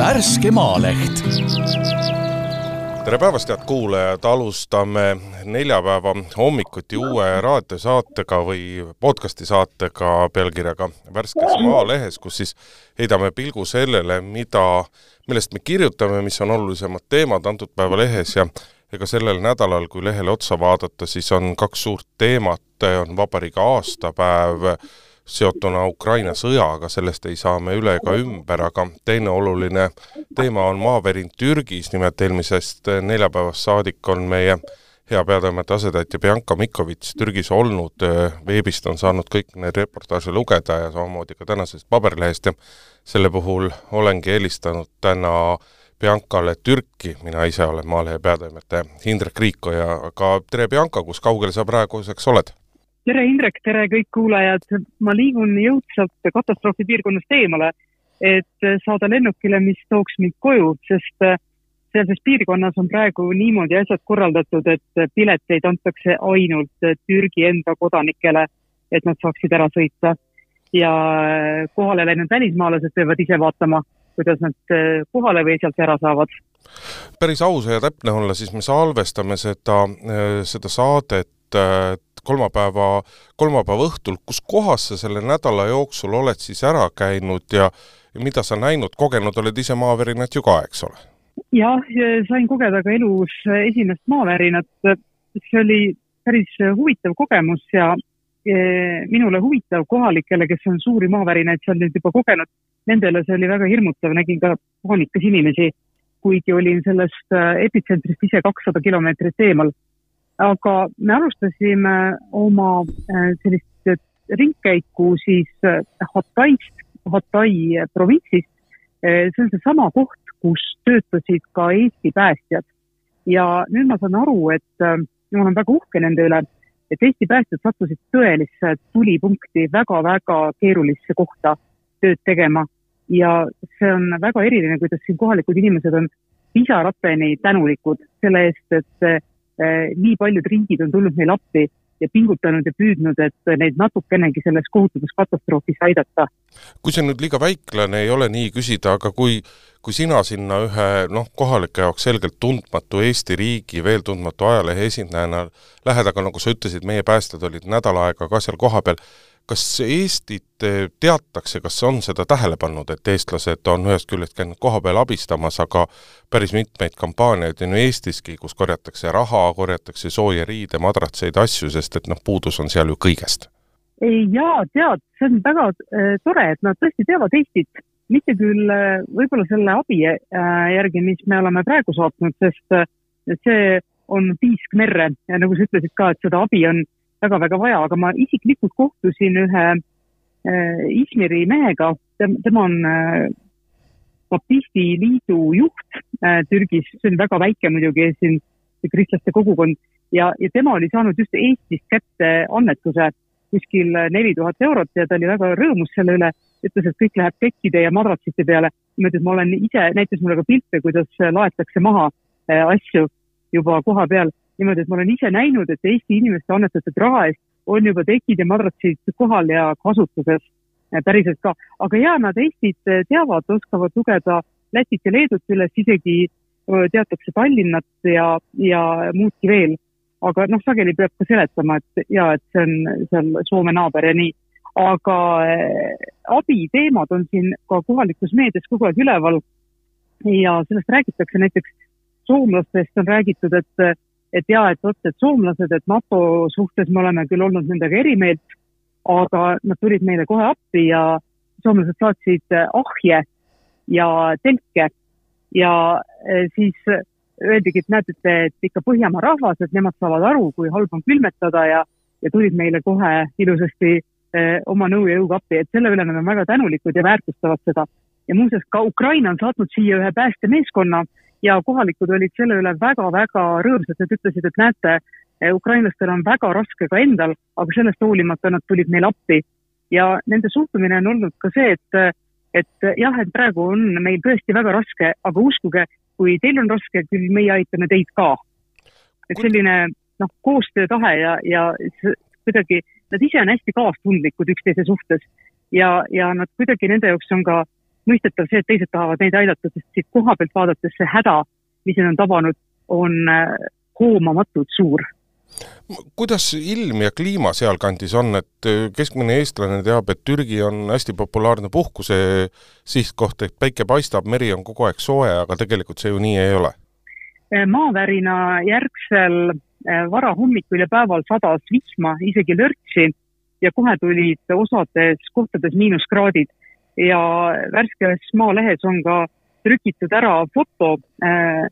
värske Maaleht. Tere päevast, head kuulajad, alustame neljapäeva hommikuti uue raadiosaatega või podcasti saatega pealkirjaga Värskes Maalehes, kus siis heidame pilgu sellele, mida, millest me kirjutame, mis on olulisemad teemad antud päeva lehes ja ega sellel nädalal, kui lehele otsa vaadata, siis on kaks suurt teemat, on vabariigi aastapäev, seotuna Ukraina sõjaga, sellest ei saa me üle ega ümber, aga teine oluline teema on maavärin Türgis, nimelt eelmisest neljapäevast saadik on meie hea peatoimetaja asetäitja Bianca Mikovits Türgis olnud, veebist on saanud kõik need reportaaže lugeda ja samamoodi ka tänasest paberlehest. Ja selle puhul olengi helistanud täna Biancale Türki, mina ise olen Maalehe peatoimetaja Hindrek Riikoja, aga tere Bianca, kus kaugel sa praeguseks oled? Tere, Indrek, tere kõik kuulajad. ma liigun jõudsalt katastroofipiirkonnast eemale, et saada lennukile, mis tooks mind koju, sest äh, sealses piirkonnas on praegu niimoodi asjad korraldatud, et pileteid antakse ainult Türgi enda kodanikele, et nad saaksid ära sõita. ja äh, kohale läinud välismaalased peavad ise vaatama, kuidas nad äh, kohale või sealt ära saavad päris aus ja täpne olla, siis me salvestame seda, seda saadet kolmapäeva, kolmapäeva õhtul, kus kohas sa selle nädala jooksul oled siis ära käinud ja, ja mida sa näinud, kogenud oled ise maavärinat ju ka, eks ole? jah, sain kogeda ka elus esimest maavärinat. see oli päris huvitav kogemus ja e, minule huvitav kohalikele, kes on suuri maavärinaid seal nüüd juba kogenud, nendele see oli väga hirmutav, nägin ka paanikas inimesi, kuigi olin sellest epitsentrist ise kakssada kilomeetrit eemal aga me alustasime oma äh, sellist äh, ringkäiku siis äh, Hataist, Hatai provintsis. see on seesama koht, kus töötasid ka Eesti päästjad. ja nüüd ma saan aru, et ma olen väga uhke nende üle, et Eesti päästjad sattusid tõelisse tulipunkti väga-väga keerulisse kohta tööd tegema ja see on väga eriline, kuidas siin kohalikud inimesed on pisarateni tänulikud selle eest, et nii paljud riigid on tulnud meile appi ja pingutanud ja püüdnud, et neid natukenegi selles kohutavas katastroofis aidata. kui see nüüd liiga väiklane ei ole nii küsida, aga kui, kui sina sinna ühe noh, kohalike jaoks selgelt tundmatu Eesti riigi, veel tundmatu ajalehe esindajana lähed, aga nagu sa ütlesid, meie päästjad olid nädal aega ka seal kohapeal, kas Eestit eh, teatakse, kas on seda tähele pannud, et eestlased on ühest küljest käinud kohapeal abistamas, aga päris mitmeid kampaaniaid on ju Eestiski, kus korjatakse raha, korjatakse sooja riide, madratseid, asju, sest et noh, puudus on seal ju kõigest. jaa, tead, see on väga äh, tore, et nad tõesti teavad Eestit, mitte küll äh, võib-olla selle abi äh, järgi, mis me oleme praegu saatnud, sest see on piisk merre ja nagu sa ütlesid ka, et seda abi on väga-väga vaja, aga ma isiklikult kohtusin ühe äh, Izmiri mehega, tema on äh, baptisti liidu juht äh, Türgis, see on väga väike muidugi siin kristlaste kogukond. Ja, ja tema oli saanud just Eestist kätte annetuse kuskil neli tuhat eurot ja ta oli väga rõõmus selle üle, ütles, et kõik läheb tekkide ja madratsite peale. niimoodi, et ma olen ise, näitas mulle ka pilte, kuidas laetakse maha äh, asju juba koha peal niimoodi, et ma olen ise näinud, et Eesti inimeste annetatud raha eest on juba tekid ja madratsid kohal ja kasutuses päriselt ka. aga ja nad Eestit äh, teavad, oskavad lugeda Lätit ja Leedut üles, isegi teatakse Tallinnat ja, ja muudki veel. aga noh, sageli peab ka seletama, et ja, et see on seal Soome naaber ja nii. aga abiteemad on siin ka kohalikus meedias kogu aeg üleval ja sellest räägitakse näiteks soomlastest on räägitud, et et ja, et vot, et soomlased, et NATO suhtes me oleme küll olnud nendega eri meelt, aga nad tulid meile kohe appi ja soomlased saatsid eh, ahje ja telke ja eh, siis öeldigi, et näete, et, ikka Põhjamaa rahvas, et nemad saavad aru, kui halb on külmetada ja, ja tulid meile kohe ilusasti eh, oma nõu ja jõuga appi, et selle üle nad on väga tänulikud ja väärtustavad seda. ja muuseas, ka Ukraina on saatnud siia ühe päästemeeskonna ja kohalikud olid selle üle väga-väga rõõmsad, nad ütlesid, et näete, ukrainlastel on väga raske ka endal, aga sellest hoolimata nad tulid meile appi. ja nende suhtumine on olnud ka see, et, et jah, et praegu on meil tõesti väga raske, aga uskuge, kui teil on raske, küll meie aitame teid ka. et selline noh, koostöötahe ja, ja kuidagi nad ise on hästi kaastundlikud üksteise suhtes ja, ja nad kuidagi, nende jaoks on ka mõistetav see, et teised tahavad neid aidata, sest siit koha pealt vaadates see häda, mis neid on tabanud, on hoomamatult suur. Kuidas ilm ja kliima sealkandis on, et keskmine eestlane teab, et Türgi on hästi populaarne puhkuse sihtkoht, et päike paistab, meri on kogu aeg soe, aga tegelikult see ju nii ei ole? maavärina järgsel varahommikul ja päeval sadas vihma, isegi lörtsi ja kohe tulid osades kohtades miinuskraadid ja värskes Maalehes on ka trükitud ära foto äh,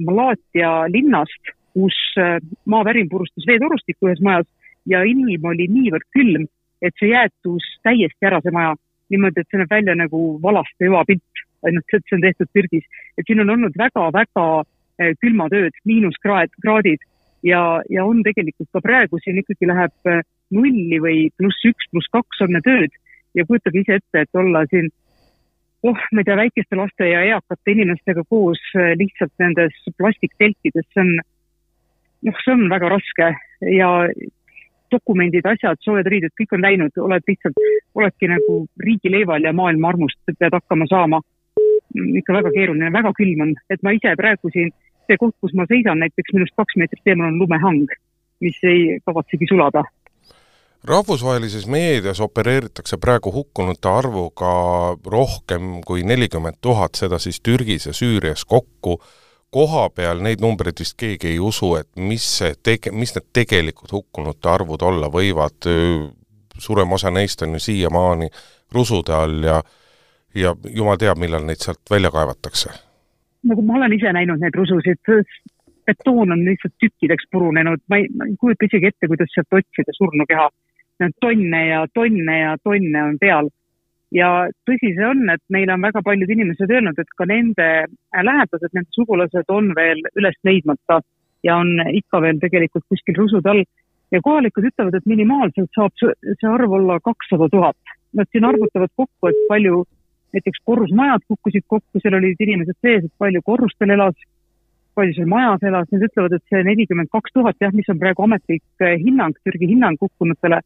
Malatia linnast, kus äh, maavärin purustas veetorustikku ühes majas ja ilm oli niivõrd külm, et see jäätus täiesti ära, see maja. niimoodi, et see näeb välja nagu valaste hüvapilt, ainult et see on tehtud Türgis. et siin on olnud väga-väga äh, külmad ööd, miinuskraad, kraadid ja, ja on tegelikult ka praegu siin ikkagi läheb äh, nulli või pluss üks, pluss kaks on need ööd ja kujutage ise ette, et olla siin oh, ma ei tea, väikeste laste ja eakate inimestega koos äh, lihtsalt nendes plastiktelkides, see on, noh, see on väga raske ja dokumendid, asjad, soojad riided, kõik on läinud, oled lihtsalt, oledki nagu riigileival ja maailma armust pead hakkama saama. ikka väga keeruline, väga külm on, et ma ise praegu siin see koht, kus ma seisan, näiteks minust kaks meetrit eemal on lumehang, mis ei kavatsegi sulada. Rahvusvahelises meedias opereeritakse praegu hukkunute arvuga rohkem kui nelikümmend tuhat, seda siis Türgis ja Süürias kokku. koha peal neid numbreid vist keegi ei usu, et mis see tege-, mis need tegelikult hukkunute arvud olla võivad, suurem osa neist on ju siiamaani rusude all ja ja jumal teab, millal neid sealt välja kaevatakse nagu ma olen ise näinud neid rususid, betoon on lihtsalt tükkideks purunenud, ma ei, ma ei kujuta isegi ette, kuidas sealt otsida surnukeha. Tonne ja tonne ja tonne on peal. ja tõsi see on, et meile on väga paljud inimesed öelnud, et ka nende lähedased, nende sugulased on veel üles leidmata ja on ikka veel tegelikult kuskil rusude all. ja kohalikud ütlevad, et minimaalselt saab see arv olla kakssada tuhat. Nad siin arvutavad kokku, et palju näiteks korrusmajad kukkusid kokku, seal olid inimesed sees, et palju korrustel elas, palju seal majas elas, nad ütlevad, et see nelikümmend kaks tuhat jah, mis on praegu ametlik eh, hinnang, Türgi hinnang hukkunutele,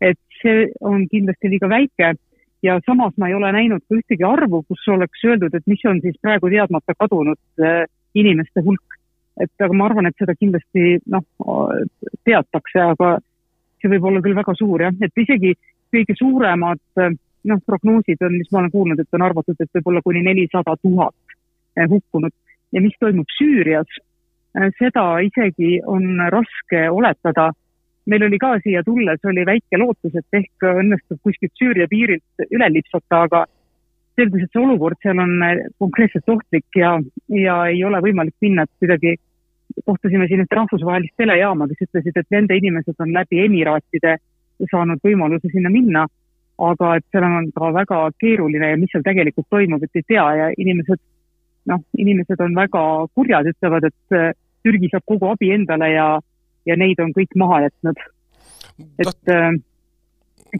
et see on kindlasti liiga väike ja samas ma ei ole näinud ka ühtegi arvu, kus oleks öeldud, et mis on siis praegu teadmata kadunud eh, inimeste hulk. et aga ma arvan, et seda kindlasti noh, teatakse, aga see võib olla küll väga suur jah, et isegi kõige suuremad äh, noh, prognoosid on, mis ma olen kuulnud, et on arvatud, et võib olla kuni nelisada tuhat eh, hukkunut ja mis toimub Süürias, seda isegi on raske oletada. Meil oli ka siia tulles, oli väike lootus, et ehk õnnestub kuskilt Süüria piirilt üle lipsata, aga selgus, et see olukord seal on eh, konkreetselt ohtlik ja, ja ei ole võimalik minna, et kuidagi kohtusime siin ühte rahvusvahelist telejaama, kes ütlesid, et nende inimesed on läbi Emiraatide saanud võimaluse sinna minna aga et seal on ka väga keeruline ja mis seal tegelikult toimub, et ei tea ja inimesed, noh, inimesed on väga kurjad, ütlevad, et äh, Türgi saab kogu abi endale ja, ja neid on kõik maha jätnud. et äh,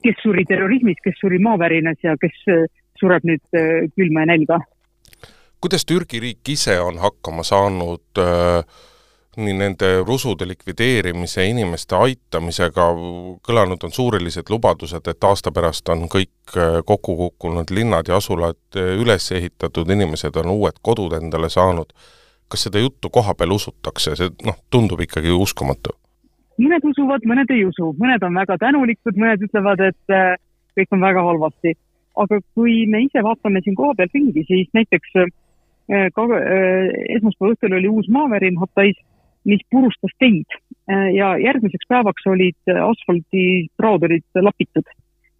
kes suri terrorismis, kes suri maavärines ja kes äh, sureb nüüd külma ja nälga. kuidas Türgi riik ise on hakkama saanud äh, nii nende rusude likvideerimise, inimeste aitamisega, kõlanud on suurilised lubadused, et aasta pärast on kõik äh, kokku kukkunud linnad ja asulad äh, üles ehitatud, inimesed on uued kodud endale saanud. Kas seda juttu koha peal usutakse, see noh, tundub ikkagi uskumatu? mõned usuvad, mõned ei usu, mõned on väga tänulikud, mõned ütlevad, et äh, kõik on väga halvasti. aga kui me ise vaatame siin kohapeal ringi, siis näiteks ka esmaspäeva õhtul oli uus maavärin Hatais mis purustas teid äh, ja järgmiseks päevaks olid äh, asfaldipraod olid lapitud.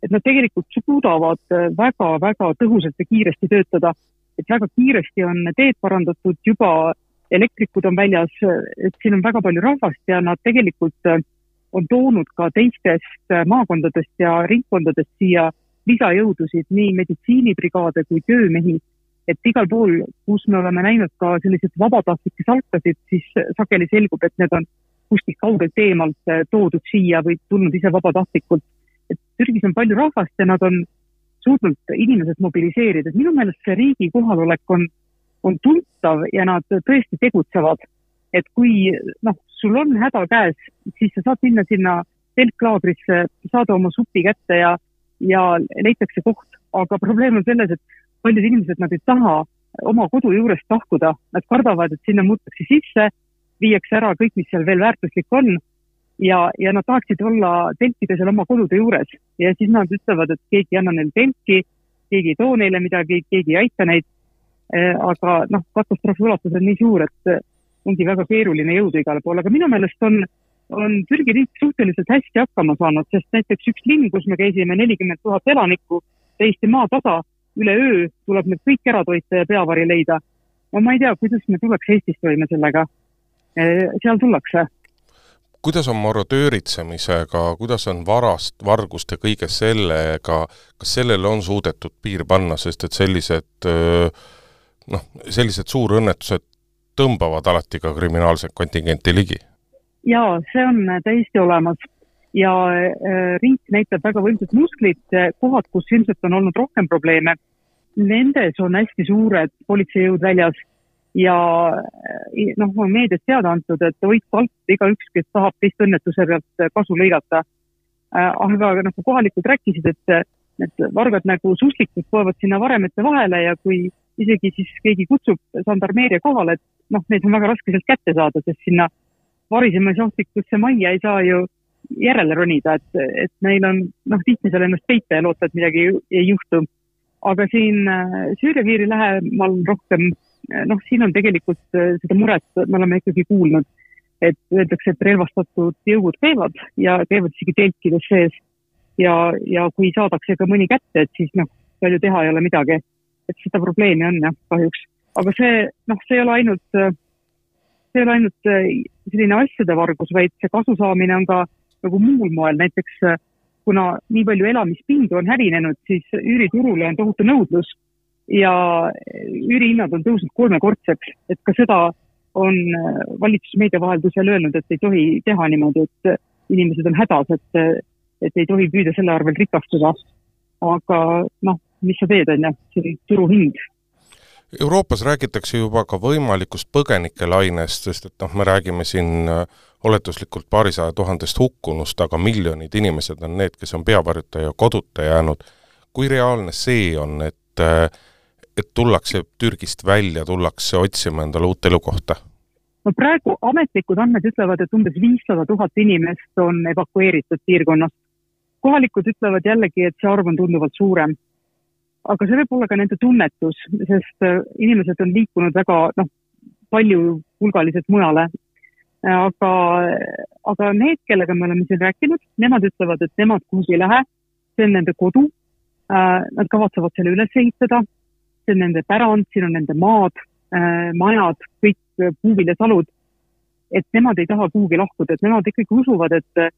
et nad tegelikult suudavad väga-väga äh, tõhusalt ja kiiresti töötada, et väga kiiresti on teed parandatud, juba elektrikud on väljas, et siin on väga palju rahvast ja nad tegelikult on toonud ka teistest maakondadest ja ringkondadest siia lisajõudusid, nii meditsiinibrigaade kui töömehi et igal pool, kus me oleme näinud ka selliseid vabatahtlikke salkasid, siis sageli selgub, et need on kuskilt kaugelt eemalt eh, toodud siia või tulnud ise vabatahtlikult. et Türgis on palju rahvast ja nad on suutnud inimesed mobiliseerida, et minu meelest see riigi kohalolek on, on tuntav ja nad tõesti tegutsevad. et kui noh, sul on häda käes, siis sa saad minna sinna telklaagrisse, saada oma supi kätte ja, ja leitakse koht, aga probleem on selles, et paljud inimesed, nad ei taha oma kodu juurest lahkuda, nad kardavad, et sinna muutakse sisse, viiakse ära kõik, mis seal veel väärtuslik on ja, ja nad tahaksid olla telkida seal oma kodude juures ja siis nad ütlevad, et keegi ei anna neile telki, keegi ei too neile midagi, keegi ei aita neid. aga noh, katastroofi ulatus on nii suur, et ongi väga keeruline jõuda igale poole, aga minu meelest on, on Türgi riik suhteliselt hästi hakkama saanud, sest näiteks üks linn, kus me käisime, nelikümmend tuhat elanikku, täiesti maatasa, üleöö tuleb need kõik ära toita ja peavari leida. no ma ei tea, kuidas me tuleks Eestis toime sellega. seal tullakse kuidas on marodööritsemisega, kuidas on varast, varguste, kõige sellega, kas sellele on suudetud piir panna, sest et sellised noh, sellised suurõnnetused tõmbavad alati ka kriminaalset kontingenti ligi? jaa, see on täiesti olemas. Ja riik näitab väga võimsat musklit, kohad, kus ilmselt on olnud rohkem probleeme, nendes on hästi suured politseijõud väljas ja eh, noh, on meedias teada antud, et hoidku alt igaüks, kes tahab teist õnnetuse pealt kasu lõigata. Eh, aga nagu kohalikud rääkisid, et need vargad nagu suslikud poevad sinna varemete vahele ja kui isegi siis keegi kutsub žandarmeeria kohale, et noh, neid on väga raske sealt kätte saada, sest sinna varisemissahtlikusse majja ei saa ju järele ronida, et, et neil on noh, lihtne seal ennast peita ja loota, et midagi ei juhtu. aga siin eh, Süüria piiri lähemal rohkem noh, siin on tegelikult äh, seda muret, me oleme ikkagi kuulnud, et öeldakse, et relvastatud jõugud käivad ja käivad isegi telkides sees. ja, ja kui saadakse ka mõni kätte, et siis noh, palju teha ei ole midagi. et seda probleemi on jah, kahjuks. aga see, noh, see ei ole ainult, see ei ole ainult äh, selline asjade vargus, vaid see kasu saamine on ka nagu muul moel, näiteks äh, kuna nii palju elamispindu on hävinenud, siis üüriturule on tohutu nõudlus ja üürihinnad on tõusnud kolmekordseks, et ka seda on äh, valitsus meedia vaheldusel öelnud, et ei tohi teha niimoodi, et äh, inimesed on hädas, et, äh, et ei tohi püüda selle arvel rikastuda. aga noh, mis sa teed, on ju, see on turuhind Euroopas räägitakse juba ka võimalikust põgenikelainest, sest et noh, me räägime siin oletuslikult paarisaja tuhandest hukkunust, aga miljonid inimesed on need, kes on peavarjuta ja koduta jäänud. kui reaalne see on, et et tullakse Türgist välja, tullakse otsima endale uut elukohta? no praegu ametlikud andmed ütlevad, et umbes viissada tuhat inimest on evakueeritud piirkonnast. kohalikud ütlevad jällegi, et see arv on tunduvalt suurem. aga see võib olla ka nende tunnetus, sest äh, inimesed on liikunud väga noh, palju hulgaliselt mujale. aga, aga need, kellega me oleme siin rääkinud, nemad ütlevad, et nemad kuhugi ei lähe, see on nende kodu. Äh, nad kavatsevad selle üles ehitada see on nende pärand, siin on nende maad äh,, majad, kõik äh, puuviljasalud. et nemad ei taha kuhugi lahkuda, et nemad ikkagi usuvad, et äh,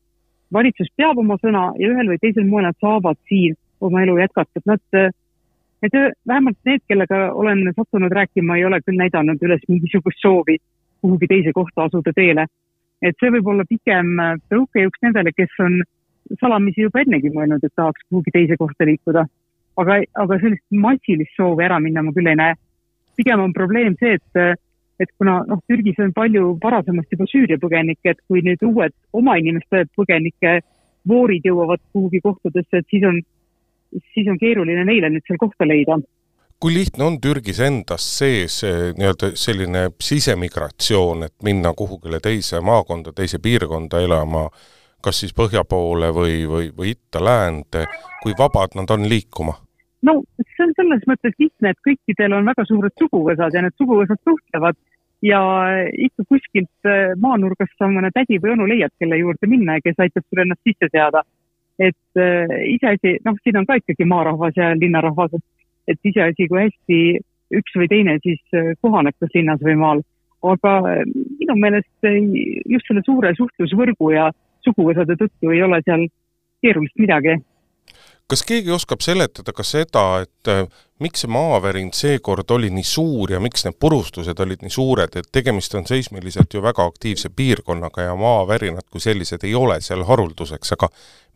valitsus peab oma sõna ja ühel või teisel moel nad saavad siin oma elu jätkata, et nad, et vähemalt need, kellega olen sattunud rääkima, ei ole küll näidanud üles mingisugust soovi kuhugi teise kohta asuda teele. et see võib olla pigem tõukejõuks nendele, kes on salamisi juba ennegi mõelnud, et tahaks kuhugi teise kohta liikuda aga, aga sellist massilist soovi ära minna ma küll ei näe. pigem on probleem see, et, et kuna noh, Türgis on palju varasemast juba Süüria põgenikke, et kui nüüd uued oma inimeste põgenike voorid jõuavad kuhugi kohtadesse, et siis on, siis on keeruline neile nüüd seal kohta leida kui lihtne on Türgis endas sees nii-öelda selline sisemigratsioon, et minna kuhugile teise maakonda, teise piirkonda elama, kas siis põhja poole või, või, või itta-läände, kui vabad nad on liikuma? No see on selles mõttes lihtne, et kõikidel on väga suured suguvõsad ja need suguvõsad suhtlevad ja ikka kuskilt äh, maanurgast sa mõne tädi või onu leiad, kelle juurde minna ja kes aitab sul ennast sisse seada. et äh, iseasi, noh, siin on ka ikkagi maarahvas ja linnarahvas, et, et iseasi, kui hästi üks või teine siis äh, kohaneb kas linnas või maal. aga minu meelest just selle suure suhtlusvõrgu ja suguvõsade tõttu ei ole seal keerulist midagi kas keegi oskab seletada ka seda, et äh, miks see maavärin seekord oli nii suur ja miks need purustused olid nii suured, et tegemist on seismiliselt ju väga aktiivse piirkonnaga ja maavärinad kui sellised ei ole seal harulduseks, aga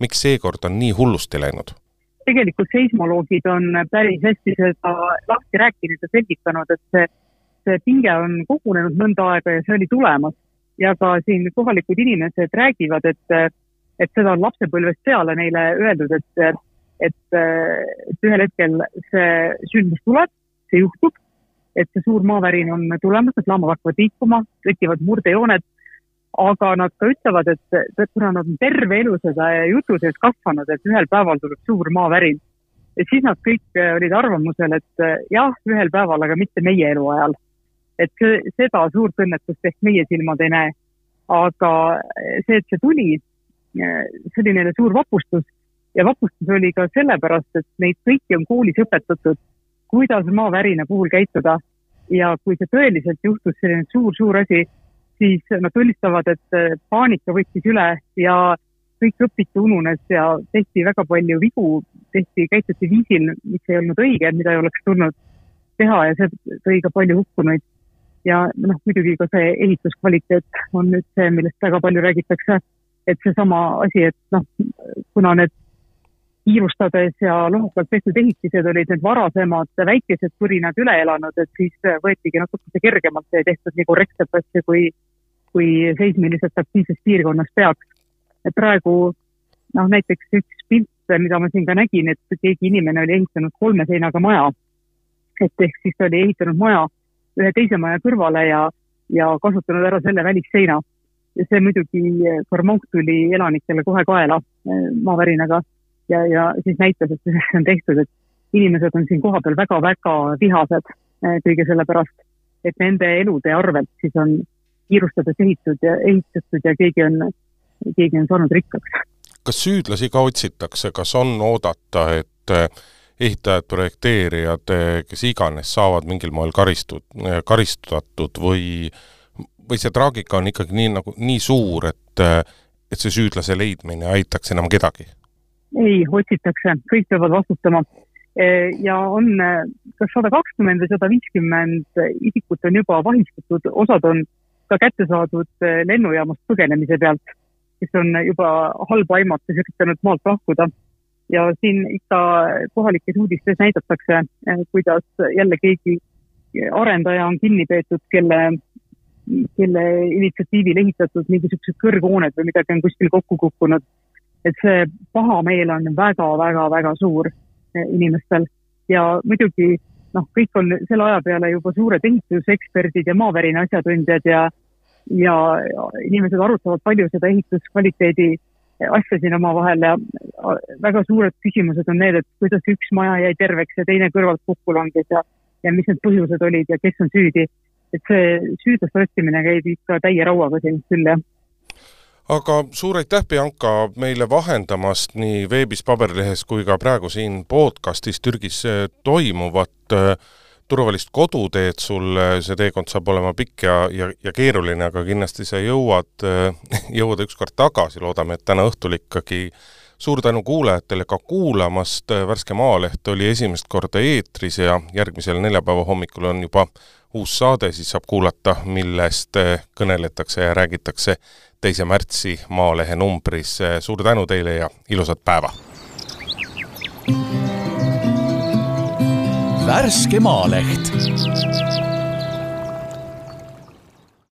miks seekord on nii hullusti läinud? tegelikult seismoloogid on päris hästi seda lahti rääkinud ja selgitanud, et see, see pinge on kogunenud mõnda aega ja see oli tulemas. ja ka siin kohalikud inimesed räägivad, et, et seda on lapsepõlvest peale neile öeldud, et et, et ühel hetkel see sündmus tuleb, see juhtub, et see suur maavärin on tulemas, need laamad hakkavad liikuma, tekivad murdejooned, aga nad ka ütlevad, et kuna nad on terve elu seda jutu sees kasvanud, et ühel päeval tuleb suur maavärin, et siis nad kõik olid arvamusel, et jah, ühel päeval, aga mitte meie eluajal. et see, seda suurt õnnetust ehk meie silmad ei näe. aga see, et see tuli, see oli neile suur vapustus ja vapustus oli ka sellepärast, et neid kõiki on koolis õpetatud, kuidas maavärina puhul käituda. ja kui see tõeliselt juhtus selline suur-suur asi, siis nad tunnistavad, et äh, paanika võttis üle ja kõik õpiti ununes ja tehti väga palju vigu, tehti, käituti viisil, mis ei olnud õige, mida ei oleks tulnud teha ja see tõi ka palju hukkunuid. ja noh, muidugi ka see ehituskvaliteet on nüüd see, millest väga palju räägitakse, et seesama asi, et noh, kuna need kiirustades ja lohukalt tehtud ehitised olid need varasemad väikesed purinad üle elanud, et siis võetigi natukese kergemalt ja tehtud nii korrektset asja, kui, kui seismiliselt aktiivses piirkonnas peaks. et praegu noh, näiteks üks pilt, mida ma siin ka nägin, et keegi inimene oli ehitanud kolme seinaga maja. et ehk siis ta oli ehitanud maja ühe teise maja kõrvale ja, ja kasutanud ära selle välisseina. ja see muidugi, Karmonk tuli elanikele kohe kaela maavärinaga ja, ja siis näitas, et see on tehtud, et inimesed on siin kohapeal väga-väga vihased eh, kõige selle pärast, et nende elude arvelt siis on kiirustades ehitud ja ehitatud ja keegi on, keegi on saanud rikkaks. kas süüdlasi ka otsitakse, kas on oodata, et eh, ehitajad, projekteerijad, eh, kes iganes, saavad mingil moel karistud, karistatud või, või see traagika on ikkagi nii nagu, nii suur, et, et see süüdlase leidmine aitaks enam kedagi? Ei, otsitakse, kõik peavad vastutama. E, ja on kas sada kakskümmend või sada viiskümmend isikut on juba vahistatud, osad on ka kätte saadud e, lennujaamast põgenemise pealt, kes on juba halba aimates üritanud maalt lahkuda. ja siin ikka kohalikes uudistes näidatakse, e, kuidas jälle keegi arendaja on kinni peetud, kelle, kelle initsiatiivil ehitatud mingisugused kõrghooned või midagi on kuskil kokku kukkunud et see pahameel on väga-väga-väga suur eh, inimestel ja muidugi noh, kõik on selle aja peale juba suured ehituseksperdid ja maavärina asjatundjad ja, ja inimesed arutavad palju seda ehituskvaliteedi asja siin omavahel ja väga suured küsimused on need, et kuidas üks maja jäi terveks ja teine kõrvalt kokku langes ja, ja mis need põhjused olid ja kes on süüdi. et see süüdlaste otsimine käib ikka täie rauaga siin küll, jah aga suur aitäh, Bianca, meile vahendamast nii veebis, paberlehes kui ka praegu siin podcastis Türgis eh, toimuvat eh, turvalist koduteed sulle, see teekond saab olema pikk ja, ja, ja keeruline, aga kindlasti sa jõuad, eh, jõuad ükskord tagasi, loodame, et täna õhtul ikkagi suur tänu kuulajatele ka kuulamast, Värske Maaleht oli esimest korda eetris ja järgmisel neljapäeva hommikul on juba uus saade, siis saab kuulata, millest kõneletakse ja räägitakse teise märtsi Maalehe numbris. suur tänu teile ja ilusat päeva! värske Maaleht